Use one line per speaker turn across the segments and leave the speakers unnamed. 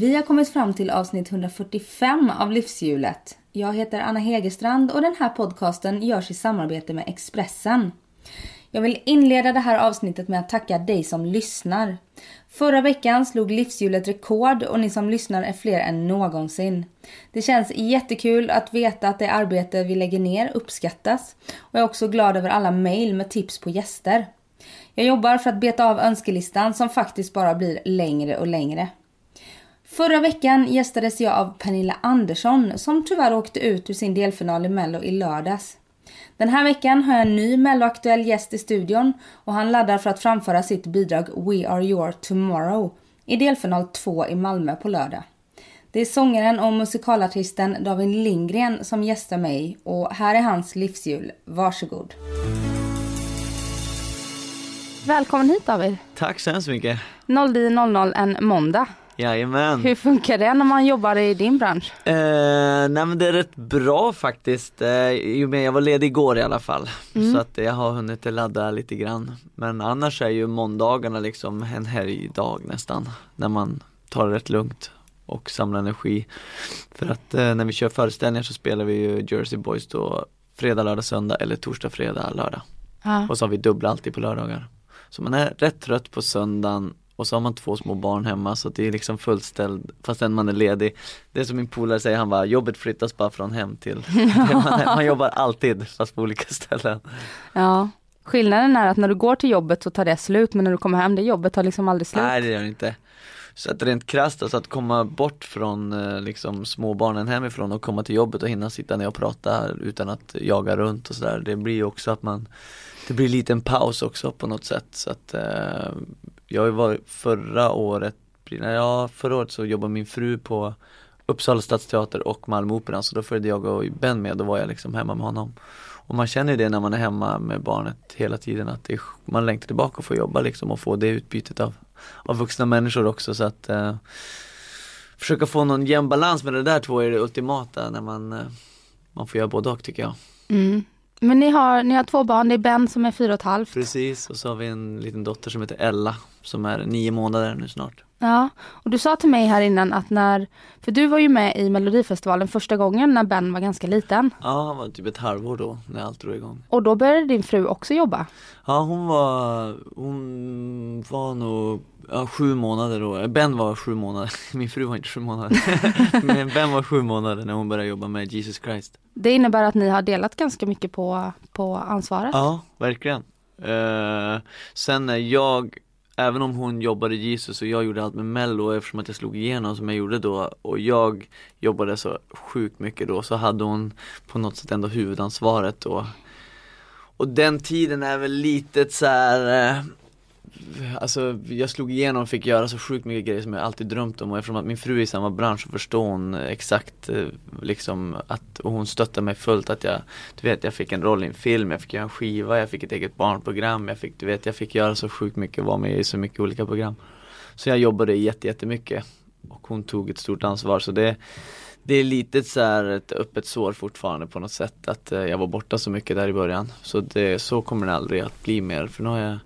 Vi har kommit fram till avsnitt 145 av Livshjulet. Jag heter Anna Hegerstrand och den här podcasten görs i samarbete med Expressen. Jag vill inleda det här avsnittet med att tacka dig som lyssnar. Förra veckan slog Livshjulet rekord och ni som lyssnar är fler än någonsin. Det känns jättekul att veta att det arbete vi lägger ner uppskattas och jag är också glad över alla mejl med tips på gäster. Jag jobbar för att beta av önskelistan som faktiskt bara blir längre och längre. Förra veckan gästades jag av Pernilla Andersson som tyvärr åkte ut ur sin delfinal i Mello i lördags. Den här veckan har jag en ny Mello-aktuell gäst i studion och han laddar för att framföra sitt bidrag We Are Your Tomorrow i delfinal 2 i Malmö på lördag. Det är sångaren och musikalartisten David Lindgren som gästar mig och här är hans livshjul. Varsågod.
Välkommen hit David.
Tack så hemskt mycket.
09.00 en måndag.
Jajamän.
Hur funkar det när man jobbar i din bransch?
Eh, nej men det är rätt bra faktiskt. Eh, jag var ledig igår i alla fall. Så att jag har hunnit ladda lite grann. Men annars är ju måndagarna liksom en helgdag nästan. När man tar det rätt lugnt och samlar energi. För att eh, när vi kör föreställningar så spelar vi ju Jersey Boys då fredag, lördag, söndag eller torsdag, fredag, lördag.
Ja.
Och så har vi dubbla alltid på lördagar. Så man är rätt trött på söndagen och så har man två små barn hemma så det är liksom fullställd fastän man är ledig. Det är som min polare säger, han bara jobbet flyttas bara från hem till man, man jobbar alltid fast på olika ställen.
ja. Skillnaden är att när du går till jobbet så tar det slut men när du kommer hem det jobbet tar liksom aldrig slut.
Nej det gör det inte. Så att rent krasst, alltså att komma bort från eh, liksom småbarnen hemifrån och komma till jobbet och hinna sitta ner och prata utan att jaga runt och sådär. Det blir ju också att man Det blir en paus också på något sätt så att eh, jag har ju varit förra året, ja förra året så jobbade min fru på Uppsala stadsteater och Malmö Opera så då följde jag och Ben med, då var jag liksom hemma med honom. Och man känner ju det när man är hemma med barnet hela tiden att det är, man längtar tillbaka och får jobba liksom och få det utbytet av, av vuxna människor också så att eh, Försöka få någon jämn balans med det där två är det ultimata när man eh, Man får göra både och tycker jag.
Mm. Men ni har, ni har två barn, det är Ben som är fyra och ett halvt.
Precis och så har vi en liten dotter som heter Ella som är nio månader nu snart.
Ja, och du sa till mig här innan att när, för du var ju med i Melodifestivalen första gången när Ben var ganska liten.
Ja han var typ ett halvår då när allt drog igång.
Och då började din fru också jobba.
Ja hon var, hon var nog ja, sju månader då, Ben var sju månader, min fru var inte sju månader. Men Ben var sju månader när hon började jobba med Jesus Christ.
Det innebär att ni har delat ganska mycket på, på ansvaret.
Ja, verkligen. Eh, sen när jag, även om hon jobbade Jesus och jag gjorde allt med mello eftersom att jag slog igenom som jag gjorde då och jag jobbade så sjukt mycket då så hade hon på något sätt ändå huvudansvaret då. Och den tiden är väl lite så här. Eh, Alltså jag slog igenom och fick göra så sjukt mycket grejer som jag alltid drömt om och eftersom att min fru är i samma bransch så förstår hon exakt eh, liksom att, och hon stöttar mig fullt att jag, du vet jag fick en roll i en film, jag fick göra en skiva, jag fick ett eget barnprogram, jag fick, du vet jag fick göra så sjukt mycket, vara med i så mycket olika program. Så jag jobbade jätte, jättemycket och hon tog ett stort ansvar så det det är lite så här ett öppet sår fortfarande på något sätt att eh, jag var borta så mycket där i början. Så det, så kommer det aldrig att bli mer för nu har jag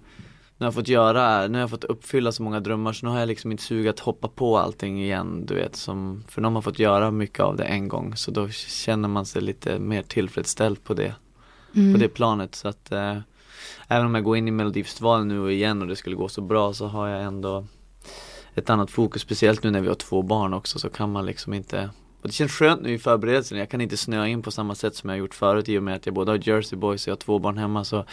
nu har jag fått göra, nu har jag fått uppfylla så många drömmar så nu har jag liksom inte sug att hoppa på allting igen du vet som, för nu har man fått göra mycket av det en gång så då känner man sig lite mer tillfredsställd på det, på det planet. Så att eh, Även om jag går in i Melodifestivalen nu och igen och det skulle gå så bra så har jag ändå ett annat fokus, speciellt nu när vi har två barn också så kan man liksom inte och det känns skönt nu i förberedelsen, jag kan inte snöa in på samma sätt som jag gjort förut i och med att jag både har Jersey Boys och jag har två barn hemma så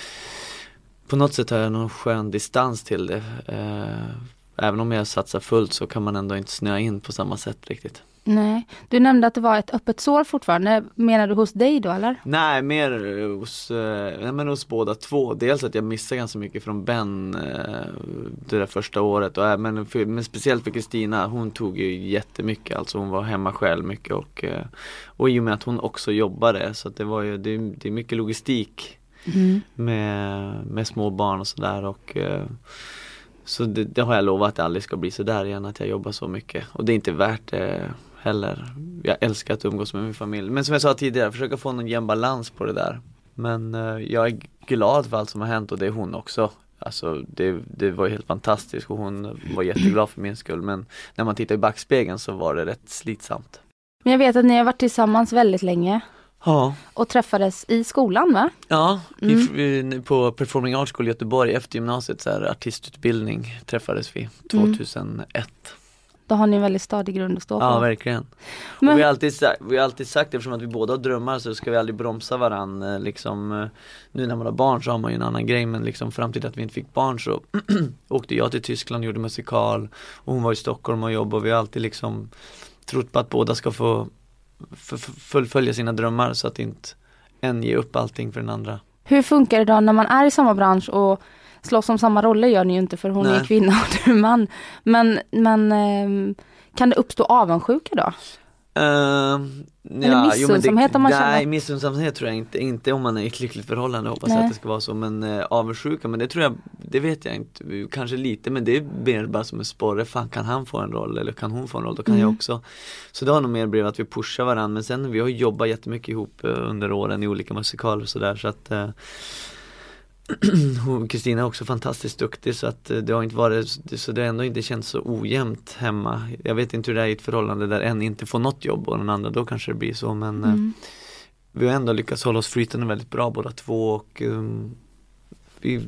På något sätt har jag någon skön distans till det eh, Även om jag satsar fullt så kan man ändå inte snöa in på samma sätt riktigt
Nej. Du nämnde att det var ett öppet sår fortfarande. Menar du hos dig då eller?
Nej, mer eh, hos, eh, nej, men hos båda två. Dels att jag missade ganska mycket från Ben eh, det där första året. Och även för, men speciellt för Kristina, hon tog ju jättemycket. Alltså hon var hemma själv mycket och, eh, och i och med att hon också jobbade så att det var ju, det, det är mycket logistik med, med små barn och sådär och eh, så det, det har jag lovat att det aldrig ska bli så där igen att jag jobbar så mycket och det är inte värt det heller. Jag älskar att umgås med min familj men som jag sa tidigare, försöka få någon jämn balans på det där. Men eh, jag är glad för allt som har hänt och det är hon också. Alltså det, det var helt fantastiskt och hon var jätteglad för min skull men när man tittar i backspegeln så var det rätt slitsamt.
Men jag vet att ni har varit tillsammans väldigt länge
Ja,
och träffades i skolan va?
Ja,
Mm.
i, på Performing Arts School i Göteborg efter gymnasiet, så här, artistutbildning träffades vi 2001.
Då har ni en väldigt stadig grund att stå på.
Ja, verkligen.
Men-
Och vi har, alltid, vi har alltid sagt, eftersom att vi båda har drömmar så ska vi aldrig bromsa varandra. Liksom, eh, nu när man har barn så har man ju en annan grej men liksom fram till att vi inte fick barn så åkte jag till Tyskland och gjorde musikal och hon var i Stockholm och jobbade och vi har alltid liksom trott på att båda ska få fullfölja sina drömmar så att inte en ger upp allting för den andra.
Hur funkar det då när man är i samma bransch och slåss om samma roller gör ni ju inte för hon är
Nej.
kvinna och du är man. Men, men ehm, kan det uppstå avundsjuka då?
Uh,
missunnsamhet om man
Nej,
känner-
missunnsamhet tror jag inte, inte om man är i ett lyckligt förhållande hoppas jag
Nej.
att det ska vara så men uh, avundsjuka, men det tror jag, det vet jag inte, kanske lite men det är mer bara som en sporre, fan kan han få en roll eller kan hon få en roll, då kan
Mm.
jag också Så det har nog mer blivit att vi pushar varandra men sen vi har jobbat jättemycket ihop eh, under åren i olika musikaler och sådär så att hon- Kristina är också fantastiskt duktig så att eh, det har inte varit, så det har ändå inte känts så ojämnt hemma. Jag vet inte hur det är i ett förhållande där en inte får något jobb och den andra, då kanske det blir så men eh,
Mm.
vi har ändå lyckats hålla oss flytande väldigt bra båda två och um, vi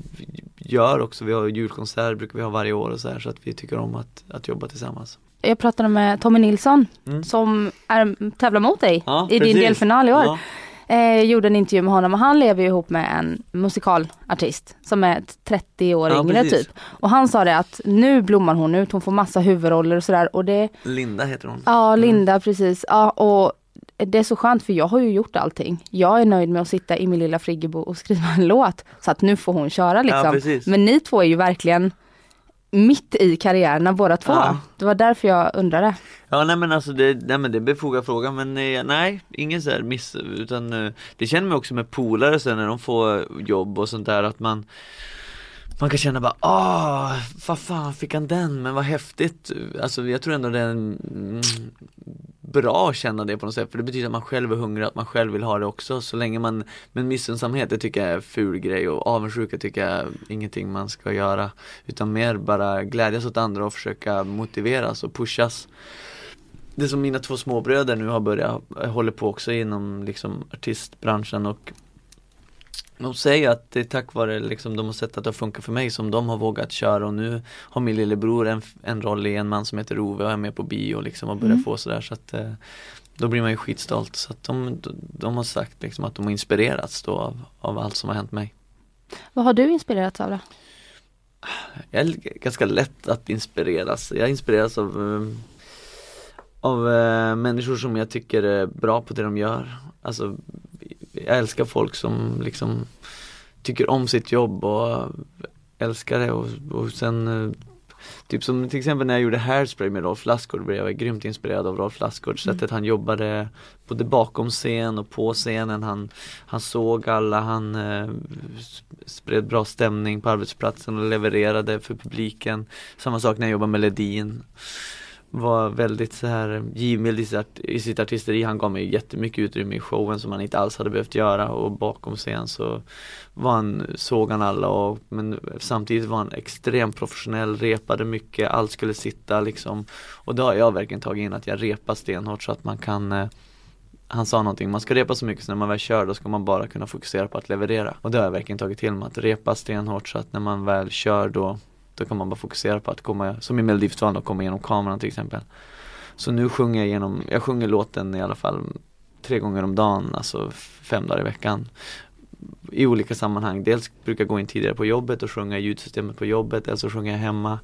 gör också, vi har julkonserter brukar vi ha varje år och så här så att vi tycker om att, att jobba tillsammans.
Jag pratade med Tommy Nilsson
Mm.
som är, tävlar mot dig
Ja,
i din
precis.
delfinal i år.
Ja.
Eh, gjorde en intervju med honom och han lever ju ihop med en musikalartist som är 30 år
Ja,
yngre
precis.
typ. Och han sa det att nu blommar hon ut, hon får massa huvudroller och sådär och det
Linda heter hon.
Ja, Linda precis. Ja, och det är så skönt för jag har ju gjort allting. Jag är nöjd med att sitta i min lilla friggebo och skriva en låt. Så att nu får hon köra
Ja,
liksom.
precis.
Men ni två är ju verkligen mitt i karriärerna båda två.
Ja.
Det var därför jag undrade.
Ja nej men alltså det, nej men det är befogad fråga men eh, nej, ingen så här miss utan eh, det känner man också med polare sen när de får jobb och sånt där att man man kan känna bara åh, vad fan fick han den? Men vad häftigt. Alltså jag tror ändå det är en, mm, bra att känna det på något sätt. För det betyder att man själv är hungrig, att man själv vill ha det också. Så länge man Men missunnsamhet det tycker jag är en ful grej. Och avundsjuka tycker jag är ingenting man ska göra. Utan mer bara glädjas åt andra och försöka motiveras och pushas. Det som mina två småbröder nu har börjat, eh, håller på också inom liksom artistbranschen och de säger att det är tack vare liksom de har sett att det har funkat för mig som de har vågat köra och nu har min lillebror en, en roll i en man som heter Ove och är med på bio liksom och börjar
Mm.
få sådär så att eh, Då blir man ju skitstolt så att de, de har sagt liksom att de har inspirerats då av, av allt som har hänt mig
Vad har du inspirerats av då?
Jag är ganska lätt att inspireras. Jag inspireras av, eh, av eh, människor som jag tycker är bra på det de gör. Alltså, jag älskar folk som liksom tycker om sitt jobb och älskar det och, och sen eh, Typ som till exempel när jag gjorde Hairspray med Rolf Lassgård blev jag grymt inspirerad av Rolf Lassgård. Sättet han jobbade både bakom scen och på scenen. Han, han såg alla, han eh, spred bra stämning på arbetsplatsen och levererade för publiken. Samma sak när jag jobbade med Ledin. Var väldigt så här givmild i sitt, i sitt artisteri. Han gav mig jättemycket utrymme i showen som han inte alls hade behövt göra och bakom scen så var han, såg han alla och, men samtidigt var han extremt professionell, repade mycket, allt skulle sitta liksom och det har jag verkligen tagit in att jag repar stenhårt så att man kan eh, han sa någonting, man ska repa så mycket så när man väl kör då ska man bara kunna fokusera på att leverera. Och det har jag verkligen tagit till mig, att repa stenhårt så att när man väl kör då då kan man bara fokusera på att komma, som i Melodifestivalen, att komma igenom kameran till exempel. Så nu sjunger jag igenom, jag sjunger låten i alla fall tre gånger om dagen, alltså fem dagar i veckan. I olika sammanhang, dels brukar jag gå in tidigare på jobbet och sjunga i ljudsystemet på jobbet, eller så sjunger jag hemma.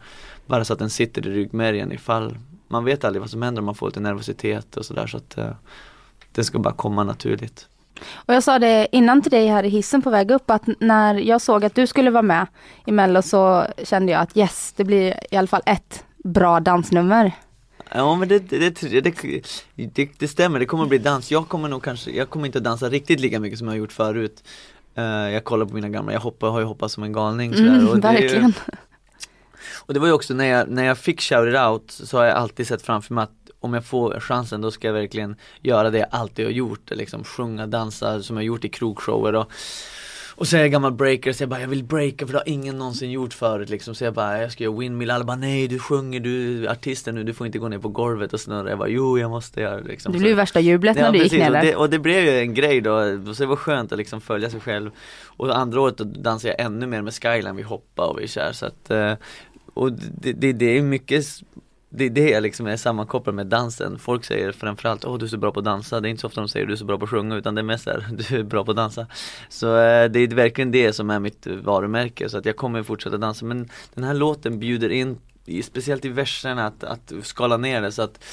Bara så att den sitter i ryggmärgen ifall man vet aldrig vad som händer om man får lite nervositet och sådär så att eh, det ska bara komma naturligt.
Och jag sa det innan till dig här i hissen på väg upp att när jag såg att du skulle vara med i Mello så kände jag att yes, det blir i alla fall ett bra dansnummer.
Ja men det, det, det, det, stämmer, det kommer bli dans. Jag kommer nog kanske, jag kommer inte att dansa riktigt lika mycket som jag har gjort förut. Eh, jag kollar på mina gamla, jag hoppar, har ju hoppat som en galning sådär.
Mm,
och
verkligen.
Och det var ju också när jag, när jag fick Shout It Out så har jag alltid sett framför mig att om jag får chansen då ska jag verkligen göra det jag alltid har gjort, liksom sjunga, dansa som jag gjort i krogshower och och så är jag gammal breaker så jag bara jag vill breaka för det har ingen någonsin gjort förut liksom. Så jag bara jag ska göra windmill, alla bara nej du sjunger, du är artisten nu, du får inte gå ner på golvet och snurra. Jag bara jo jag måste göra det liksom.
Det blev ju värsta jublet när du gick
precis,
ner
och det, och det blev ju en grej då, så det var skönt att liksom följa sig själv. Och andra året då dansade jag ännu mer med Skyline, vi hoppade och vi kör så att eh, Och det, det, det är mycket det är det jag liksom är sammankopplat med dansen. Folk säger framförallt åh du är så bra på att dansa. Det är inte så ofta de säger du är så bra på att sjunga utan det är mest såhär, du är bra på att dansa. Så eh, det är verkligen det som är mitt varumärke så att jag kommer fortsätta dansa men den här låten bjuder in, speciellt i verserna, att, att skala ner det så att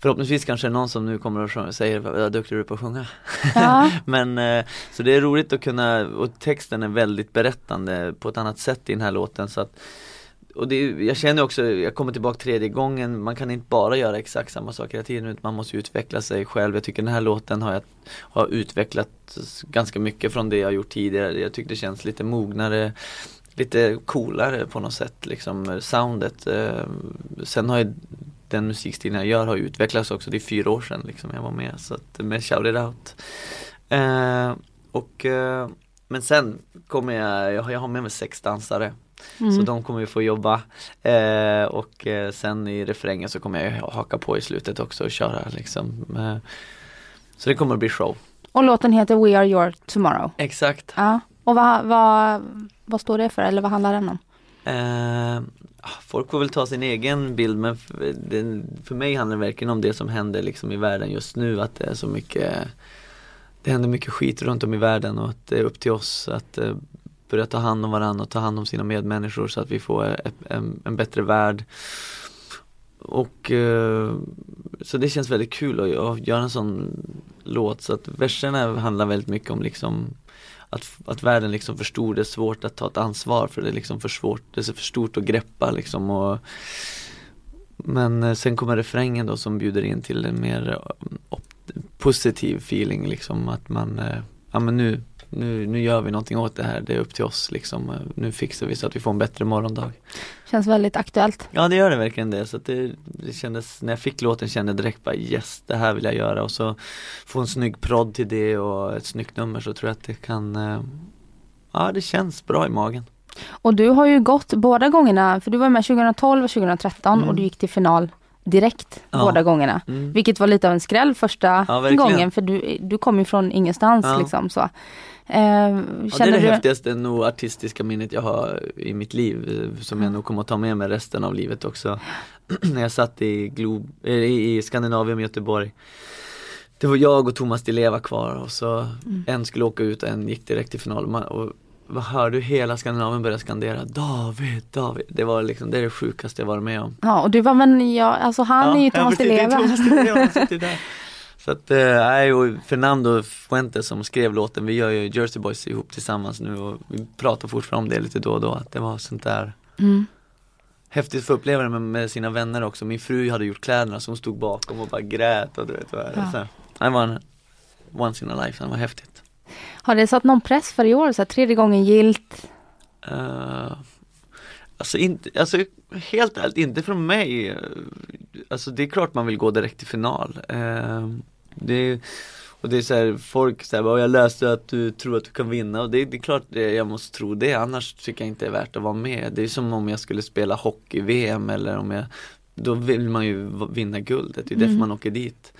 Förhoppningsvis kanske någon som nu kommer och säger vad duktig du är på att sjunga.
Ja.
Men eh, så det är roligt att kunna, och texten är väldigt berättande på ett annat sätt i den här låten så att och det, jag känner också, jag kommer tillbaka tredje gången, man kan inte bara göra exakt samma sak hela tiden utan man måste utveckla sig själv. Jag tycker den här låten har jag har utvecklat ganska mycket från det jag gjort tidigare. Jag tycker det känns lite mognare, lite coolare på något sätt liksom soundet. Eh, sen har ju den musikstilen jag gör har ju utvecklats också, det är fyra år sedan liksom jag var med så att med Shout It Out. Eh, och, eh, men sen kommer jag, jag har med mig sex dansare
Mm.
så de kommer ju få jobba eh, och eh, sen i refrängen så kommer jag haka på i slutet också och köra liksom. Eh, så det kommer att bli show.
Och låten heter We Are Your Tomorrow.
Exakt.
Ja. Och vad, vad, vad står det för eller vad handlar den om?
Eh, folk får väl ta sin egen bild men för, det, för mig handlar det verkligen om det som händer liksom i världen just nu att det är så mycket Det händer mycket skit runt om i världen och att det är upp till oss att eh, börja ta hand om varandra och ta hand om sina medmänniskor så att vi får ett, en, en bättre värld. Och eh, så det känns väldigt kul att göra en sån låt. Så att verserna handlar väldigt mycket om liksom att, att världen liksom förstod det är svårt att ta ett ansvar för det är liksom för svårt, det är för stort att greppa liksom och Men eh, sen kommer refrängen då som bjuder in till en mer eh, positiv feeling liksom att man, ja men nu, nu, nu gör vi någonting åt det här, det är upp till oss liksom, nu fixar vi så att vi får en bättre morgondag.
Känns väldigt aktuellt.
Ja det gör det verkligen det, så att det, det kändes, när jag fick låten kände jag direkt bara yes, det här vill jag göra och så få en snygg prodd till det och ett snyggt nummer så tror jag att det kan eh, Ja det känns bra i magen.
Och du har ju gått båda gångerna, för du var med 2012 och 2013
Mm.
och du gick till final direkt
Ja.
båda gångerna.
Mm.
Vilket var lite av en skräll första
Ja,
gången för du, du kom ju från ingenstans
Ja.
liksom så. Eh,
Ja, det är det
du,
häftigaste nog artistiska minnet jag har i mitt liv som jag nog kommer att ta med mig resten av livet också. När jag satt i, Glob, eh, i Skandinavium i Göteborg. Det var jag och Thomas Di Leva kvar och så en skulle åka ut och en gick direkt till final. Och hör du hela Skandinavien börja skandera David, David. Det var liksom, det är det sjukaste jag varit med om.
ja och du var men ja, alltså han är ju Thomas Di Leva.
Så att, eh, nej, och Fernando Fuentes som skrev låten, vi gör ju Jersey Boys ihop tillsammans nu och vi pratar fortfarande om det lite då och då, att det var sånt där
Mm.
häftigt för uppleva det med, sina vänner också. Min fru hade gjort kläderna som stod bakom och bara grät och du vet vad
Ja.
så. Det var en once in a life, det var häftigt.
Har det satt någon press för i år? Så här, tredje gången gilt?
Uh, alltså, inte, alltså helt ärligt, inte från mig. Eh, Alltså det är klart man vill gå direkt till final. Eh, det och det är så här, folk säger jag läste att du tror att du kan vinna och det, det är klart det, jag måste tro det, annars tycker jag inte det är värt att vara med. Det är som om jag skulle spela hockey-VM eller om jag, då vill man ju vinna guldet, det är därför man åker dit.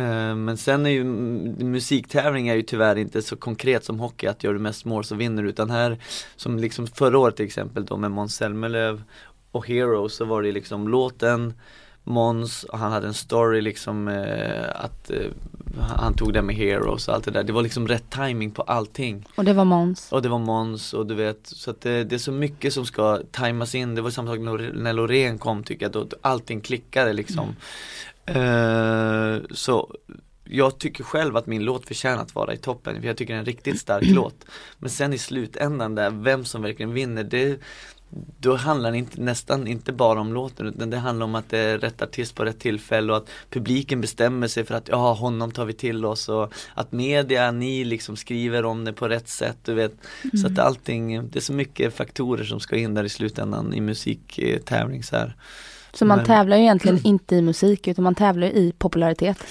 Eh, Men sen är ju musiktävling är ju tyvärr inte så konkret som hockey att gör du mest mål så vinner du utan här som liksom förra året till exempel då med Måns Zelmerlöw och Hero så var det liksom låten Måns, han hade en story liksom eh, att eh, han tog det med Heroes och allt det där. Det var liksom rätt timing på allting.
Och det var Måns.
Och det var Måns och du vet, så att det, det är så mycket som ska tajmas in. Det var samma sak när, Loreen kom tycker jag, då allting klickade liksom. Eh, så jag tycker själv att min låt förtjänar att vara i toppen, för jag tycker det är en riktigt stark låt. Men sen i slutändan där, vem som verkligen vinner, det då handlar det inte, nästan inte bara om låten utan det handlar om att det är rätt artist på rätt tillfälle och att publiken bestämmer sig för att ja, honom tar vi till oss och att media, ni liksom skriver om det på rätt sätt, du vet. Så att allting, det är så mycket faktorer som ska in där i slutändan i musiktävling så här.
Så man
Men-
tävlar ju egentligen inte i musik utan man tävlar i popularitet.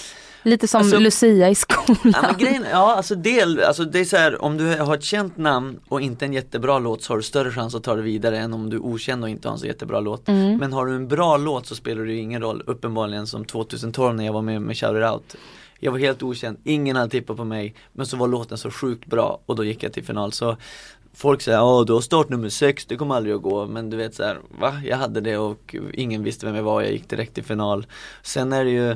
Lite som
Alltså-
Lucia i skolan.
Ja, grejen, ja alltså, del, alltså det är så här, om du har ett känt namn och inte en jättebra låt så har du större chans att ta det vidare än om du är okänd och inte har en så jättebra låt. Men har du en bra låt så spelar det ju ingen roll, uppenbarligen som 2012 när jag var med med Shout It Out. Jag var helt okänd, ingen hade tippat på mig, men så var låten så sjukt bra och då gick jag till final. Så Folk säger, ja du har startnummer 6, det kommer aldrig att gå. Men du vet så här, va? Jag hade det och ingen visste vem jag var, jag gick direkt till final. Sen är det ju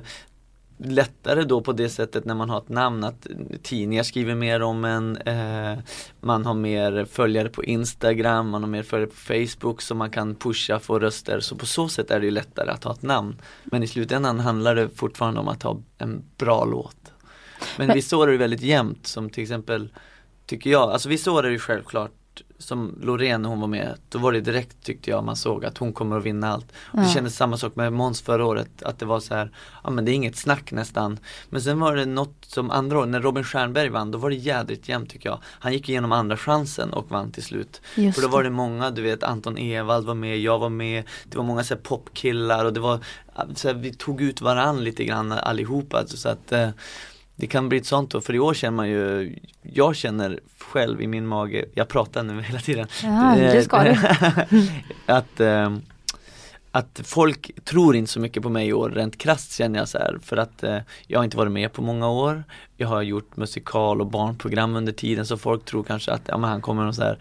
lättare då på det sättet när man har ett namn att tidningar skriver mer om en, eh, man har mer följare på Instagram, man har mer följare på Facebook så man kan pusha, få röster. Så på så sätt är det ju lättare att ha ett namn. Men i slutändan handlar det fortfarande om att ha en bra låt. Men,
Men-
år är det väldigt jämnt som till exempel Tycker jag, alltså vissa år är det ju självklart som Loreen när hon var med, då var det direkt tyckte jag man såg att hon kommer att vinna allt. Och det kändes samma sak med Måns förra året, att det var så här, ja men det är inget snack nästan. Men sen var det något som andra år, när Robin Stjernberg vann, då var det jädrigt jämnt tycker jag. Han gick igenom andra chansen och vann till slut.
Just
För då var
det.
många, du vet Anton Ewald var med, jag var med, det var många så popkillar och det var, så här, vi tog ut varann lite grann allihopa. Alltså, så att eh, det kan bli ett sånt då, för i år känner man ju, jag känner själv i min mage, jag pratar nu hela tiden.
Ja, det ska du.
att, eh, att folk tror inte så mycket på mig i år, rent krasst känner jag så här, för att eh, jag har inte varit med på många år. Jag har gjort musikal och barnprogram under tiden så folk tror kanske att ja, men han kommer och så här.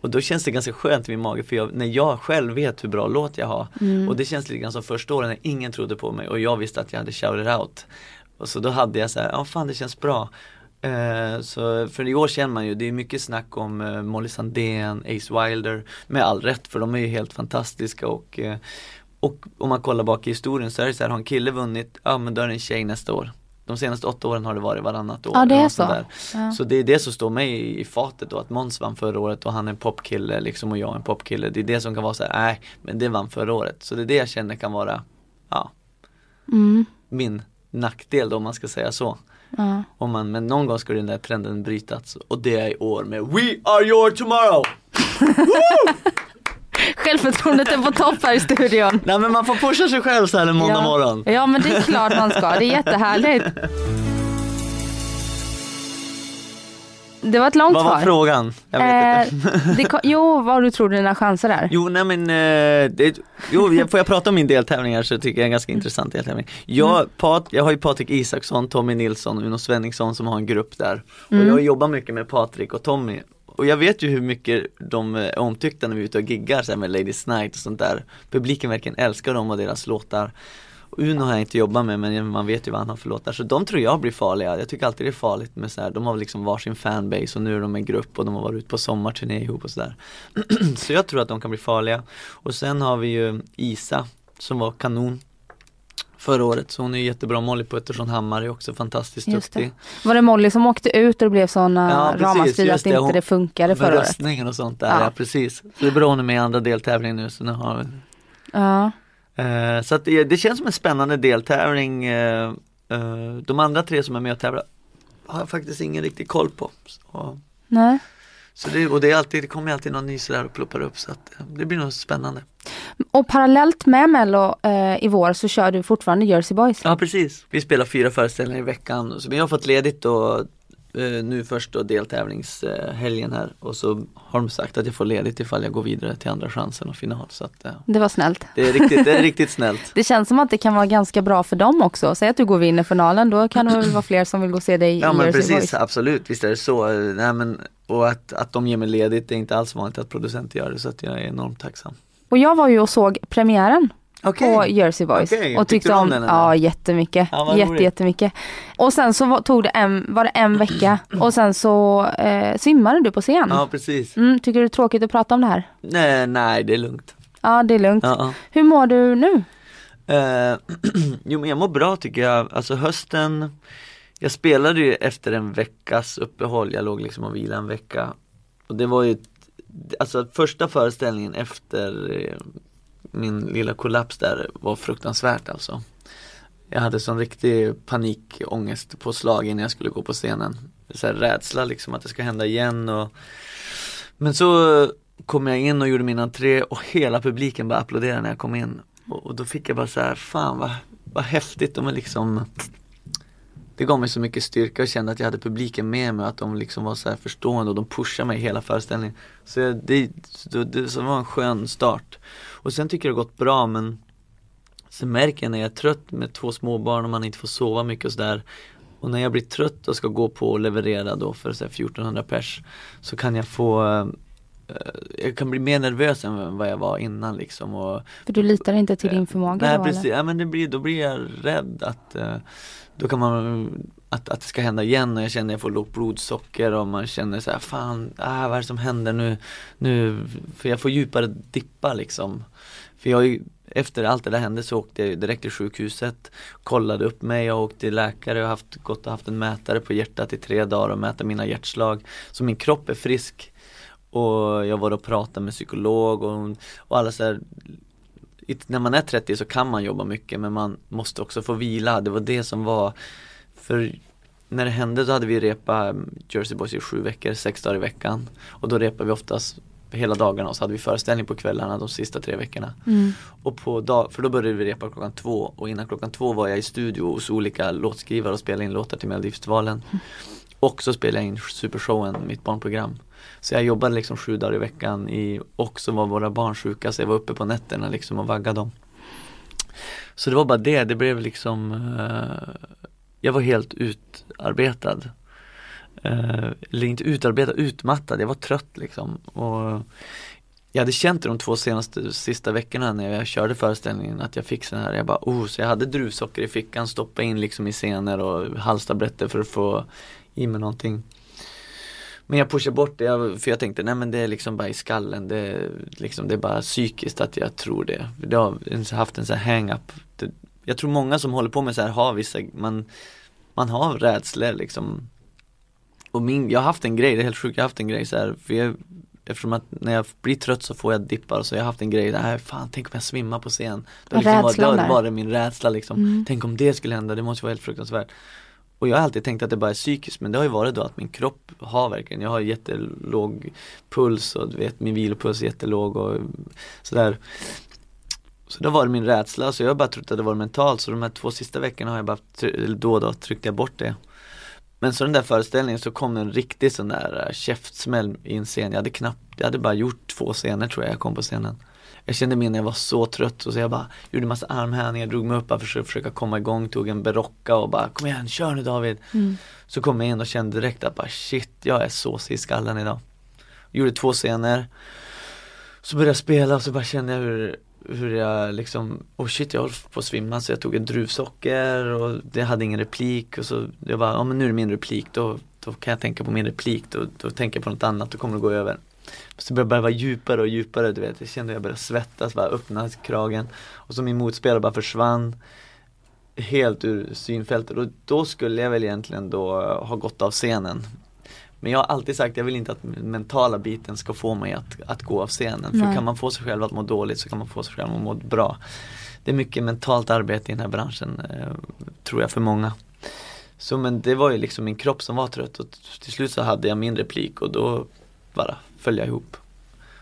Och då känns det ganska skönt i min mage för jag, när jag själv vet hur bra låt jag har och det känns lite grann som första åren när ingen trodde på mig och jag visste att jag hade shouted out. Och så då hade jag så här, ja fan det känns bra. Eh, så för i år känner man ju, det är mycket snack om eh, Molly Sandén, Ace Wilder, med all rätt för de är ju helt fantastiska och eh, och om man kollar bak i historien så är det så här, har en kille vunnit, ja men då är det en tjej nästa år. De senaste åtta åren har det varit varannat år.
Ja, det är så. Ja.
Så det är det som står mig i, i fatet då, att Måns vann förra året och han är en popkille liksom och jag är en popkille. Det är det som kan vara så här, nej men det vann förra året. Så det är det jag känner kan vara, ja,
Mm.
min nackdel då om man ska säga så.
Ja.
Om man, men någon gång ska den där trenden brytas och det är i år med We are your tomorrow!
Självförtroendet är på topp här i studion.
Nej men man får pusha sig själv så här en måndag
ja.
morgon.
Ja men det är klart man ska, det är jättehärligt. Det var ett långt
Vad var
svar.
frågan? Jag vet inte.
Eh, det, ko- jo, vad du tror dina chanser är?
Jo, nej men, eh, det, jo, jag- får jag prata om min deltävling här så tycker jag det är en ganska intressant deltävling. Jag, Pat, jag har ju Patrik Isaksson, Tommy Nilsson och Uno Svenningsson som har en grupp där. Och jag jobbar mycket med Patrik och Tommy. Och jag vet ju hur mycket de är omtyckta när vi är ute och giggar så här med Ladies Night och sånt där. Publiken verkligen älskar dem och deras låtar. Uno har jag inte jobbat med men man vet ju vad han har för låtar. Så de tror jag blir farliga. Jag tycker alltid det är farligt med så här. de har liksom varsin fanbase och nu är de en grupp och de har varit ute på sommarturné ihop och sådär. så jag tror att de kan bli farliga. Och sen har vi ju Isa som var kanon förra året. Så hon är jättebra. Molly Pettersson Hammar är också fantastiskt
Just det.
duktig.
Var det Molly som åkte ut och det blev sådana
Ja, precis,
ramaskri
just
att
det.
inte
Hon-
det funkade förra året?
röstningen och sånt där,
Ja.
ja, precis. Så det är bra hon är med i andra deltävlingen nu så nu har vi
Ja.
Eh, så att det, det känns som en spännande deltävling. Eh, eh, de andra tre som är med och tävlar har jag faktiskt ingen riktig koll på. Så,
Nej.
så det, och det, är alltid, det kommer alltid någon ny sådär och ploppar upp så att det blir nog spännande.
Och parallellt med Mello i vår så kör du fortfarande Jersey Boys.
Ja precis, vi spelar fyra föreställningar i veckan. Så vi har fått ledigt eh, nu först då deltävlingshelgen här och så har de sagt att jag får ledigt ifall jag går vidare till andra chansen och final. Så att, eh,
Det var snällt.
det, är riktigt, det är riktigt snällt.
Det känns som att det kan vara ganska bra för dem också. Säg att du går vinner finalen, då kan det väl vara fler som vill gå och se dig
Ja
i
men
Jersey
precis,
Boys.
absolut, visst är det så. Eh, Nej, men, och att, att de ger mig ledigt, det är inte alls vanligt att producenter gör det så att jag är enormt tacksam.
Och jag var ju och såg premiären
Okej.
på Jersey Boys.
Okej,
Och
tyckte
tyckte
om
om,
den, eller?
ja jättemycket.
Ja,
Jätte,
roligt.
jättemycket. Och sen så var, tog det en, var det en vecka och sen så eh, svimmade du på scen.
Ja precis.
Mm, tycker du det är tråkigt att prata om det här?
Nej, nej det är lugnt.
Ja det är lugnt.
Ja, ja.
Hur mår du nu?
Eh, jo men jag mår bra tycker jag, alltså hösten Jag spelade ju efter en veckas uppehåll, jag låg liksom och vilade en vecka Och det var ju Alltså första föreställningen efter eh, min lilla kollaps där var fruktansvärt alltså. Jag hade sån riktig panikångest på slag innan jag skulle gå på scenen. Så här rädsla liksom att det ska hända igen och Men så kom jag in och gjorde min entré och hela publiken bara applåderade när jag kom in. Och, och då fick jag bara så här, fan vad, vad häftigt, de är liksom Det gav mig så mycket styrka och kände att jag hade publiken med mig, att de liksom var så här förstående och de pushade mig hela föreställningen. Så det, det, det, det var en skön start. Och sen tycker jag det har gått bra men Sen märker jag när jag är trött med två småbarn och man inte får sova mycket och sådär Och när jag blir trött och ska gå på och leverera då för så här 1400 pers Så kan jag få eh, Jag kan bli mer nervös än vad jag var innan liksom och
För du litar inte till din förmåga
Nej
då
precis,
eller?
ja, men det blir, då blir jag rädd att eh, Då kan man att, att det ska hända igen och jag känner att jag får lågt blodsocker och man känner så här, fan, ah, vad är det som händer nu? Nu, för jag får djupare dippar liksom för jag efter allt det där hände så åkte jag direkt till sjukhuset Kollade upp mig, jag åkte till läkare och haft, gått och haft en mätare på hjärtat i tre dagar och mäta mina hjärtslag. Så min kropp är frisk. Och jag var och pratade med psykolog och, och alla så här när man är 30 så kan man jobba mycket men man måste också få vila, det var det som var För när det hände så hade vi repa Jersey Boys i sju veckor, sex dagar i veckan. Och då repade vi oftast hela dagarna och så hade vi föreställning på kvällarna de sista tre veckorna.
Mm.
Och på dag, för då började vi repa klockan två och innan klockan två var jag i studio hos olika låtskrivare och spelade in låtar till Melodifestivalen. Och så spelade jag in Supershowen, mitt barnprogram. Så jag jobbade liksom sju dagar i veckan i, och så var våra barn sjuka så jag var uppe på nätterna liksom och vaggade dem. Så det var bara det, det blev liksom eh, Jag var helt utarbetad eh, Eller inte utarbetad, utmattad, jag var trött liksom. Och jag hade känt det de två senaste, sista veckorna när jag körde föreställningen att jag fick sån här, jag bara oh, så jag hade druvsocker i fickan, stoppa in liksom i scener och halstabletter för att få i mig någonting. Men jag pushade bort det, för jag tänkte nej men det är liksom bara i skallen, det är, liksom, det är bara psykiskt att jag tror det. Jag har haft en sån här hang-up. Jag tror många som håller på med så här har vissa, man, man har rädslor liksom. Och min, jag har haft en grej, det är helt sjukt, jag har haft en grej så här, för jag, Eftersom att när jag blir trött så får jag dippar så jag har haft en grej, nej fan tänk om jag svimmar på scen. Det har liksom varit, det
där.
varit min rädsla liksom,
Mm.
tänk om det skulle hända, det måste vara helt fruktansvärt. Och jag har alltid tänkt att det bara är psykiskt men det har ju varit då att min kropp har verkligen, jag har jättelåg puls och du vet min vilopuls är jättelåg och sådär. Så det varit min rädsla så jag har bara trott att det var mentalt. Så de här två sista veckorna har jag bara, då och då tryckte jag bort det Men så den där föreställningen så kom en riktig sån där äh, käftsmäll i en scen, jag hade knappt, jag hade bara gjort två scener tror jag, jag kom på scenen jag kände mig när jag var så trött och så jag bara gjorde massa armhävningar, drog mig upp bara för att försöka komma igång, tog en berocka och bara kom igen, kör nu David.
Mm.
Så kom jag in och kände direkt att bara shit, jag är såsig i skallen idag. Gjorde två scener. Så började jag spela och så bara kände jag hur, hur jag liksom, oh shit jag håller på att svimma så jag tog en druvsocker och det hade ingen replik och så jag bara, ja men nu är det min replik då, då kan jag tänka på min replik, då, då tänker jag på något annat, då kommer det gå över. Så började jag vara djupare och djupare, du vet, jag kände att jag började svettas, bara öppna kragen. Och så min motspelare bara försvann helt ur synfältet. Och då skulle jag väl egentligen då ha gått av scenen. Men jag har alltid sagt, jag vill inte att mentala biten ska få mig att, att gå av scenen. För
Nej.
kan man få sig själv att må dåligt så kan man få sig själv att må bra. Det är mycket mentalt arbete i den här branschen, eh, tror jag för många. Så men det var ju liksom min kropp som var trött och till slut så hade jag min replik och då bara föll jag ihop.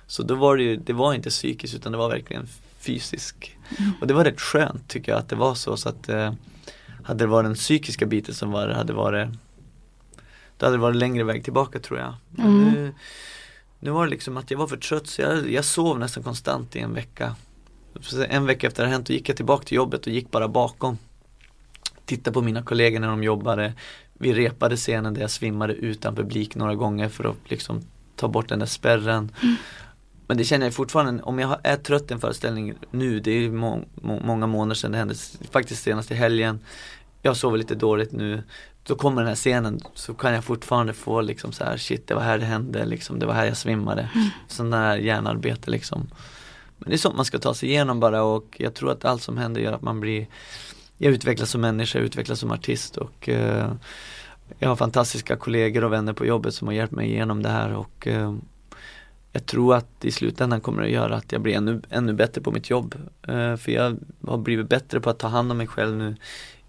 Så då var det ju, det var inte psykiskt utan det var verkligen fysisk. Och det var rätt skönt tycker jag att det var så. Så att eh, Hade det varit den psykiska biten som var det, hade varit Då hade det varit längre väg tillbaka tror jag
Mm.
nu, nu var det liksom att jag var för trött så jag, jag sov nästan konstant i en vecka En vecka efter det hänt gick jag tillbaka till jobbet och gick bara bakom Tittade på mina kollegor när de jobbade Vi repade scenen där jag svimmade utan publik några gånger för att liksom ta bort den där spärren Men det känner jag fortfarande, om jag är trött i en föreställning nu, det är må, må, många månader sedan det hände, faktiskt senast i helgen. Jag sover lite dåligt nu. Då kommer den här scenen så kan jag fortfarande få liksom så här, shit det var här det hände liksom, det var här jag svimmade. Sån där hjärnarbete liksom. Men det är sånt man ska ta sig igenom bara och jag tror att allt som händer gör att man blir Jag utvecklas som människa, jag utvecklas som artist och eh, Jag har fantastiska kollegor och vänner på jobbet som har hjälpt mig igenom det här och eh, Jag tror att i slutändan kommer det att göra att jag blir ännu, ännu bättre på mitt jobb. Eh, för jag har blivit bättre på att ta hand om mig själv nu.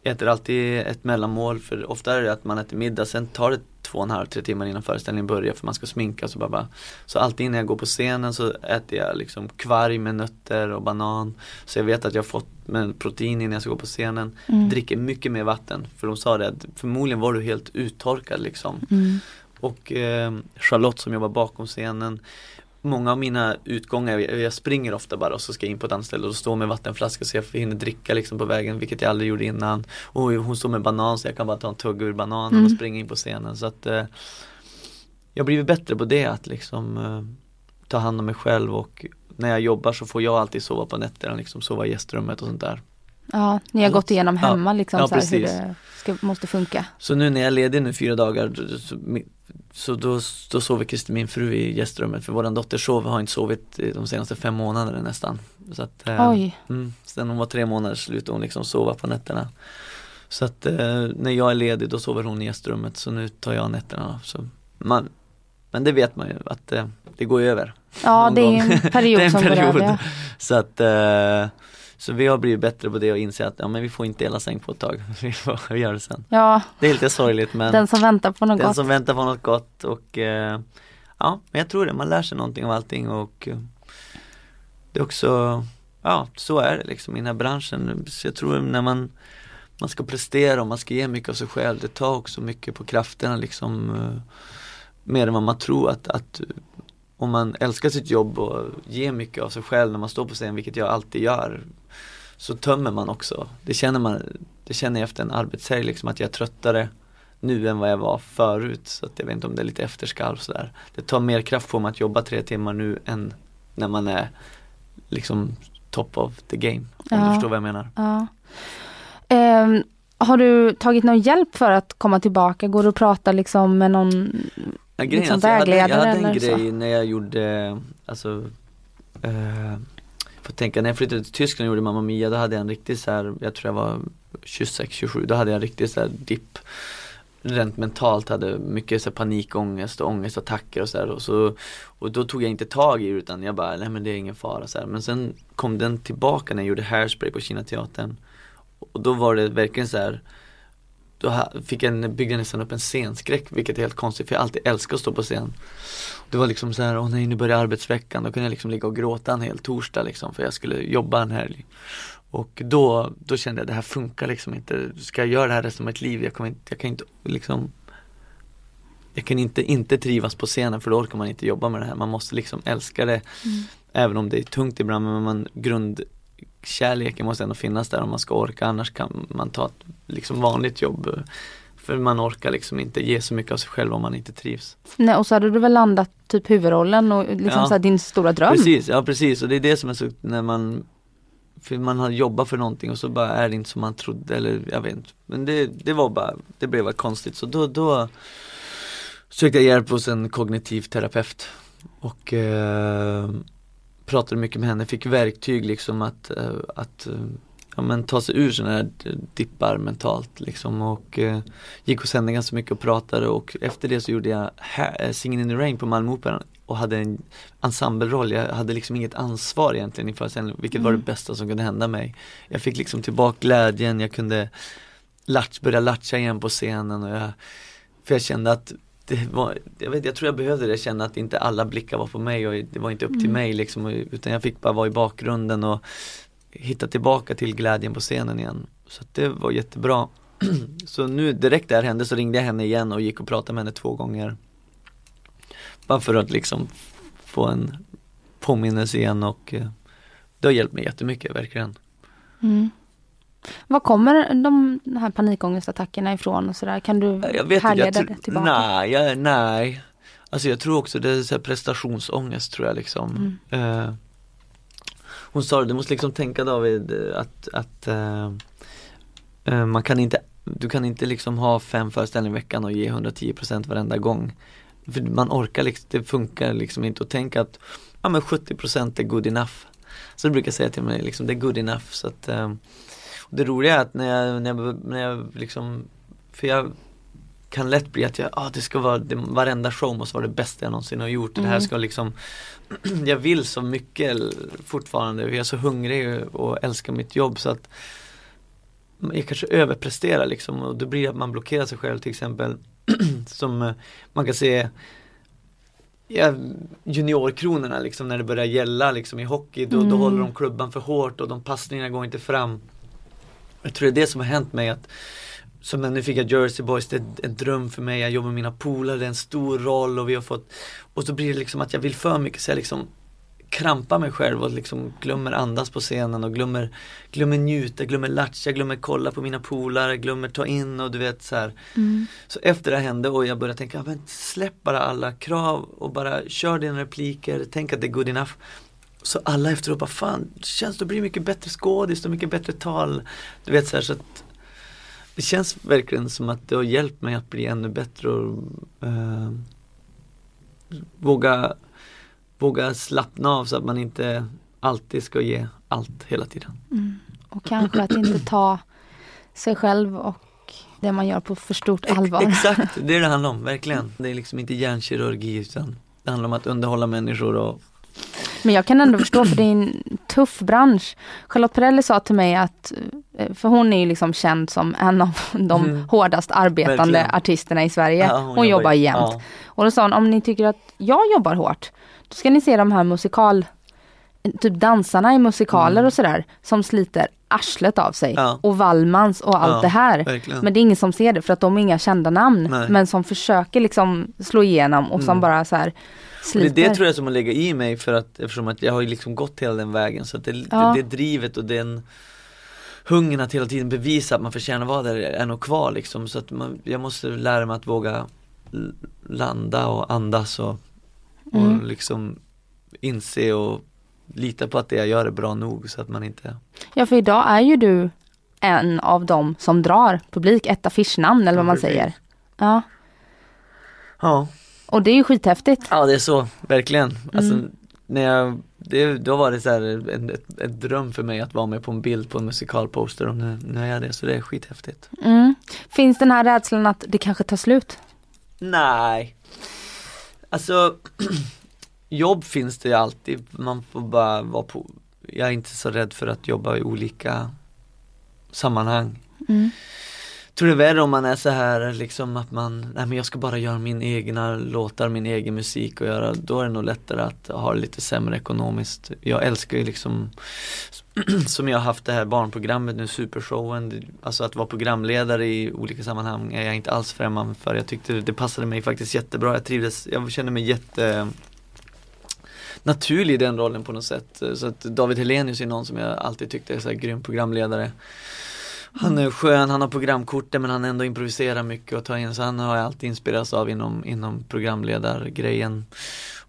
Äter alltid ett mellanmål för ofta är det att man äter middag, sen tar det två och en halv, tre timmar innan föreställningen börjar för man ska sminka så bara, bara. Så alltid innan jag går på scenen så äter jag liksom kvarg med nötter och banan. Så jag vet att jag har fått med protein innan jag ska gå på scenen.
Mm.
Dricker mycket mer vatten. För de sa det att förmodligen var du helt uttorkad liksom.
Mm.
Och eh, Charlotte som jobbar bakom scenen Många av mina utgångar, jag, springer ofta bara och så ska jag in på ett annat ställe och står med vattenflaska så jag hinner dricka liksom på vägen vilket jag aldrig gjorde innan. Och hon står med banan så jag kan bara ta en tugg ur bananen
Mm.
och springa in på scenen så att eh, Jag har blivit bättre på det att liksom eh, ta hand om mig själv och när jag jobbar så får jag alltid sova på nätterna liksom, sova i gästrummet och sånt där.
Ja, ni har gått igenom
Ja.
hemma liksom
Ja,
så här, hur det ska, måste funka.
Så nu när jag är ledig nu fyra dagar så, så då, då sover Christer, min fru, i gästrummet för våran dotter sov, har inte sovit de senaste fem månaderna nästan. Så att, eh,
Oj.
Mm, sen hon var tre månader slutade hon liksom sova på nätterna. Så att eh, när jag är ledig då sover hon i gästrummet så nu tar jag nätterna. Så man, men det vet man ju att eh, det går över.
Ja, det är
gång.
en period
Det är en
som går
period.
över. ja.
Så att eh, så vi har blivit bättre på det och inser att ja, men vi får inte dela säng på ett tag. Vi får göra det sen.
Ja,
Det är lite sorgligt men
den som väntar på något
den
gott.
som väntar på något gott och eh, ja, men jag tror det, man lär sig någonting av allting och eh, det är också, ja så är det liksom i den här branschen. Så jag tror när man, man ska prestera och man ska ge mycket av sig själv, det tar också mycket på krafterna liksom eh, mer än vad man tror att, att om man älskar sitt jobb och ger mycket av sig själv när man står på scen, vilket jag alltid gör, så tömmer man också. Det känner man, det känner jag efter en arbetshelg liksom att jag är tröttare nu än vad jag var förut. Så att jag vet inte om det är lite efterskalv sådär. Det tar mer kraft på mig att jobba tre timmar nu än när man är liksom top of the game. Om
Ja.
du förstår vad jag menar.
Ja. Ehm, har du tagit någon hjälp för att komma tillbaka? Går du och pratar liksom med någon?
Ja, grejen,
Liksom
alltså, jag hade, jag
vägledare
hade en
eller så?
grej när jag gjorde, alltså eh, Får tänka, när jag flyttade till Tyskland och gjorde Mamma Mia då hade jag en riktig så här, jag tror jag var 26-27, då hade jag en riktig så här dipp Rent mentalt hade mycket så här panikångest och ångestattacker och sådär och så Och då tog jag inte tag i det utan jag bara, nej men det är ingen fara så här. Men sen kom den tillbaka när jag gjorde Hairspray på Kina teatern Och då var det verkligen så här då fick jag, byggde jag nästan upp en scenskräck vilket är helt konstigt för jag alltid älskar att stå på scen. Det var liksom så här, åh nej nu börjar arbetsveckan, då kunde jag liksom ligga och gråta en hel torsdag liksom för jag skulle jobba en helg. Och då, då kände jag det här funkar liksom inte, ska jag göra det här resten av mitt liv? Jag, kommer inte, jag kan inte liksom Jag kan inte inte trivas på scenen för då orkar man inte jobba med det här, man måste liksom älska det Även om det är tungt ibland men man grundkärleken måste ändå finnas där om man ska orka annars kan man ta ett liksom vanligt jobb. För man orkar liksom inte ge så mycket av sig själv om man inte trivs.
Nej, och så hade du väl landat typ huvudrollen och liksom
Ja.
så din stora dröm.
Precis, ja precis. Och det är det som är så när man För man har jobbat för någonting och så bara är det inte som man trodde eller jag vet inte. Men det, det var bara, det blev bara konstigt. Så då, då Sökte jag hjälp hos en kognitiv terapeut. Och eh, pratade mycket med henne, fick verktyg liksom att, eh, att eh, ja, men ta sig ur sådana här dippar mentalt liksom. Och eh, gick hos henne ganska mycket och pratade. Och efter det så gjorde jag eh, Singin' in the Rain på Malmöoperan och hade en ensembleroll, jag hade liksom inget ansvar egentligen inför föreställningen, vilket var det bästa som kunde hända mig. Jag fick liksom tillbaka glädjen, jag kunde latch, börja latcha igen på scenen och jag, för jag kände att det var, jag, vet, jag tror jag behövde det, känna att inte alla blickar var på mig och det var inte upp till mig liksom, utan jag fick bara vara i bakgrunden och hitta tillbaka till glädjen på scenen igen. Så det var jättebra. så nu direkt det här hände så ringde jag henne igen och gick och pratade med henne två gånger. Bara för att liksom få en påminnelse igen och eh, det har hjälpt mig jättemycket verkligen.
Mm. Var kommer de, här panikångestattackerna ifrån och sådär? Kan du
Jag vet inte,
härleda
jag
det tillbaka?
nej, jag, nej. Alltså jag tror också det är så här prestationsångest tror jag liksom. Eh, hon sa det, du måste liksom tänka David att, att eh, eh, man kan inte, du kan inte liksom ha fem föreställningar i veckan och ge 110% varenda gång. För man orkar liksom, det funkar liksom inte att tänka att ja men 70% är good enough. Så du brukar säga till mig liksom, det är good enough så att eh, och Det roliga är att när jag, när jag, när jag liksom, för jag kan lätt bli att jag, ah, det ska vara, det, varenda show måste vara det bästa jag någonsin har gjort. Det här ska liksom, jag vill så mycket fortfarande, jag är så hungrig och älskar mitt jobb så att jag kanske överpresterar liksom och då blir det att man blockerar sig själv till exempel som eh, man kan se ja, juniorkronorna liksom när det börjar gälla liksom i hockey då, då håller de klubban för hårt och de passningarna går inte fram. Jag tror det är det som har hänt mig att som nu fick jag Jersey Boys, det är en dröm för mig, jag jobbar med mina polare, det är en stor roll och vi har fått Och så blir det liksom att jag vill för mycket så jag liksom krampar mig själv och liksom glömmer andas på scenen och glömmer, glömmer njuta, glömmer latcha, glömmer kolla på mina polare, glömmer ta in och du vet så här. Så efter det hände och jag började tänka, "Ja, men släpp bara alla krav och bara kör dina repliker, tänk att det är good enough. Så alla efteråt bara, fan, det känns du blir mycket bättre skådis, har mycket bättre tal. Du vet så här, så att det känns verkligen som att det har hjälpt mig att bli ännu bättre och eh, våga, våga slappna av så att man inte alltid ska ge allt hela tiden.
Och kanske att inte ta sig själv och det man gör på för stort allvar.
Exakt, det är det handlar om, verkligen. Det är liksom inte hjärnkirurgi utan det handlar om att underhålla människor och
Men jag kan ändå förstå för det är en tuff bransch. Charlotte Perrelli sa till mig att, eh, för hon är ju liksom känd som en av de
Mm.
hårdast arbetande
Verkligen.
artisterna i Sverige.
Ja,
hon, jobbar jämt.
ja.
Och då sa hon, om ni tycker att jag jobbar hårt, då ska ni se de här musikal, typ dansarna i musikaler och sådär, som sliter arslet av sig.
Mm. Ja.
Och Wallmans och allt
Ja,
det här.
verkligen.
Men det är ingen som ser det för att de är inga kända namn.
Nej.
Men som försöker liksom slå igenom och som
Mm.
bara så här
Det
sliter.
det tror jag som har legat i mig för att eftersom att jag har liksom gått hela den vägen så att det,
Ja.
det, det drivet och den hungern att hela tiden bevisa att man förtjänar vara där är nog kvar liksom så att man, jag måste lära mig att våga landa och andas och, och
Mm.
liksom inse och lita på att det jag gör är bra nog så att man inte
Ja för idag är ju du en av dem som drar publik, ett affischnamn eller vad
Ja,
man
precis.
säger. Ja,
Ja,
och det är ju skithäftigt.
ja det är så, verkligen. Alltså,
Mm.
när jag, det, då var det så här en, ett, ett dröm för mig att vara med på en bild på en musikalposter och nu, nu är jag det så det är skithäftigt.
Mm. Finns den här rädslan att det kanske tar slut?
Nej. Alltså Jobb finns det ju alltid, man får bara vara på Jag är inte så rädd för att jobba i olika sammanhang
Mm.
Tror det är värre om man är så här liksom att man, nej men jag ska bara göra min egna låtar, min egen musik och göra, då är det nog lättare att ha det lite sämre ekonomiskt. Jag älskar ju liksom som jag har haft det här barnprogrammet nu, Supershowen, alltså att vara programledare i olika sammanhang är jag inte alls främmande för. Jag tyckte det passade mig faktiskt jättebra, jag trivdes, jag kände mig jätte naturlig i den rollen på något sätt. Så att David Helenius är någon som jag alltid tyckte är så här grym programledare. Han är skön, han har programkortet men han ändå improviserar mycket och tar in, så han har jag alltid inspirerats av inom, inom programledargrejen.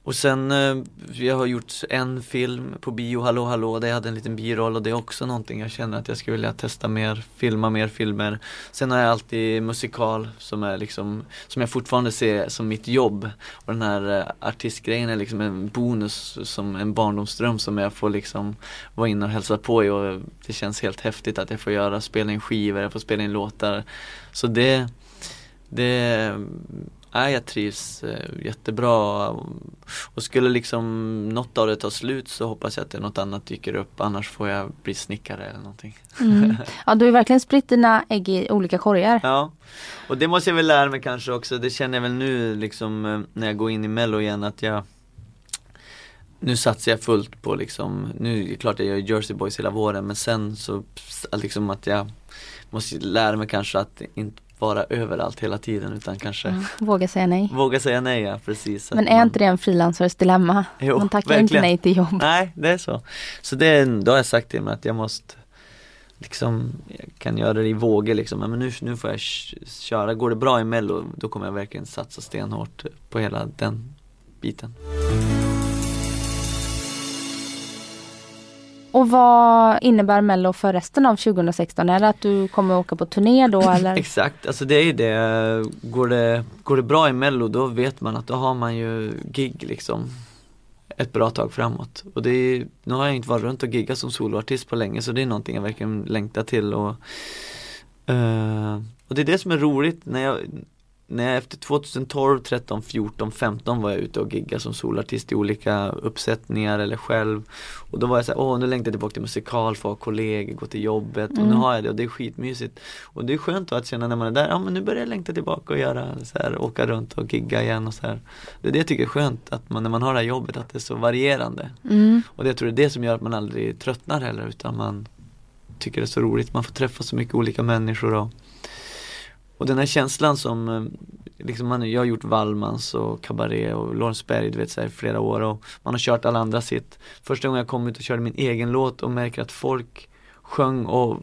Och sen, eh, jag har gjort en film på bio, Hallå hallå, där jag hade en liten biroll och det är också någonting jag känner att jag skulle vilja testa mer, filma mer filmer. Sen har jag alltid musikal som är liksom, som jag fortfarande ser som mitt jobb. Och den här eh, artistgrejen är liksom en bonus, som en barndomsdröm som jag får liksom vara inne och hälsa på i och det känns helt häftigt att jag får göra, spela in skivor, jag får spela in låtar. Så det, det, ja, jag trivs eh, jättebra och skulle liksom något av det ta slut så hoppas jag att det något annat dyker upp annars får jag bli snickare eller någonting.
Mm. Ja, du har verkligen spritt dina ägg i olika korgar.
Ja, och det måste jag väl lära mig kanske också, det känner jag väl nu liksom eh, när jag går in i mello igen att jag Nu satsar jag fullt på liksom, nu är det klart jag gör Jersey Boys hela våren men sen så liksom att jag måste lära mig kanske att inte vara överallt hela tiden utan kanske
Ja, Våga säga nej.
våga säga nej ja, precis.
Men är
man-
inte det en frilansers dilemma?
Jo,
Man tackar inte
verkligen.
nej till jobb.
Nej, det är så. Så det, är- då har jag sagt till mig att jag måste liksom, jag kan göra det i vågor liksom, men nu, nu får jag köra, går det bra i mello då kommer jag verkligen satsa stenhårt på hela den biten.
Och vad innebär Mello för resten av 2016? Är det att du kommer åka på turné då eller?
Exakt, alltså det är ju det. Går det, går det bra i mello då vet man att då har man ju gig liksom ett bra tag framåt. Och det är, nu har jag inte varit runt och giggat som soloartist på länge så det är någonting jag verkligen längtar till och eh, Och det är det som är roligt när jag jag efter 2012, 13, 14, 15 var jag ute och giggade som solartist i olika uppsättningar eller själv Och då var jag såhär, åh nu längtar jag tillbaka till musikal, få ha kollegor, gå till jobbet och nu
Mm.
har jag det och det är skitmysigt Och det är skönt att känna när man är där, ja men nu börjar jag längta tillbaka och göra så här, åka runt och gigga igen och så här. Det är det jag tycker är skönt, att man när man har det här jobbet att det är så varierande
Mm.
Och det, jag tror det är det som gör att man aldrig tröttnar heller utan man tycker det är så roligt, man får träffa så mycket olika människor och och den här känslan som, eh, liksom man, jag har gjort Wallmans och Cabaret och Lorensberg du vet så här, i flera år och man har kört alla andra sitt. Första gången jag kom ut och körde min egen låt och märker att folk sjöng och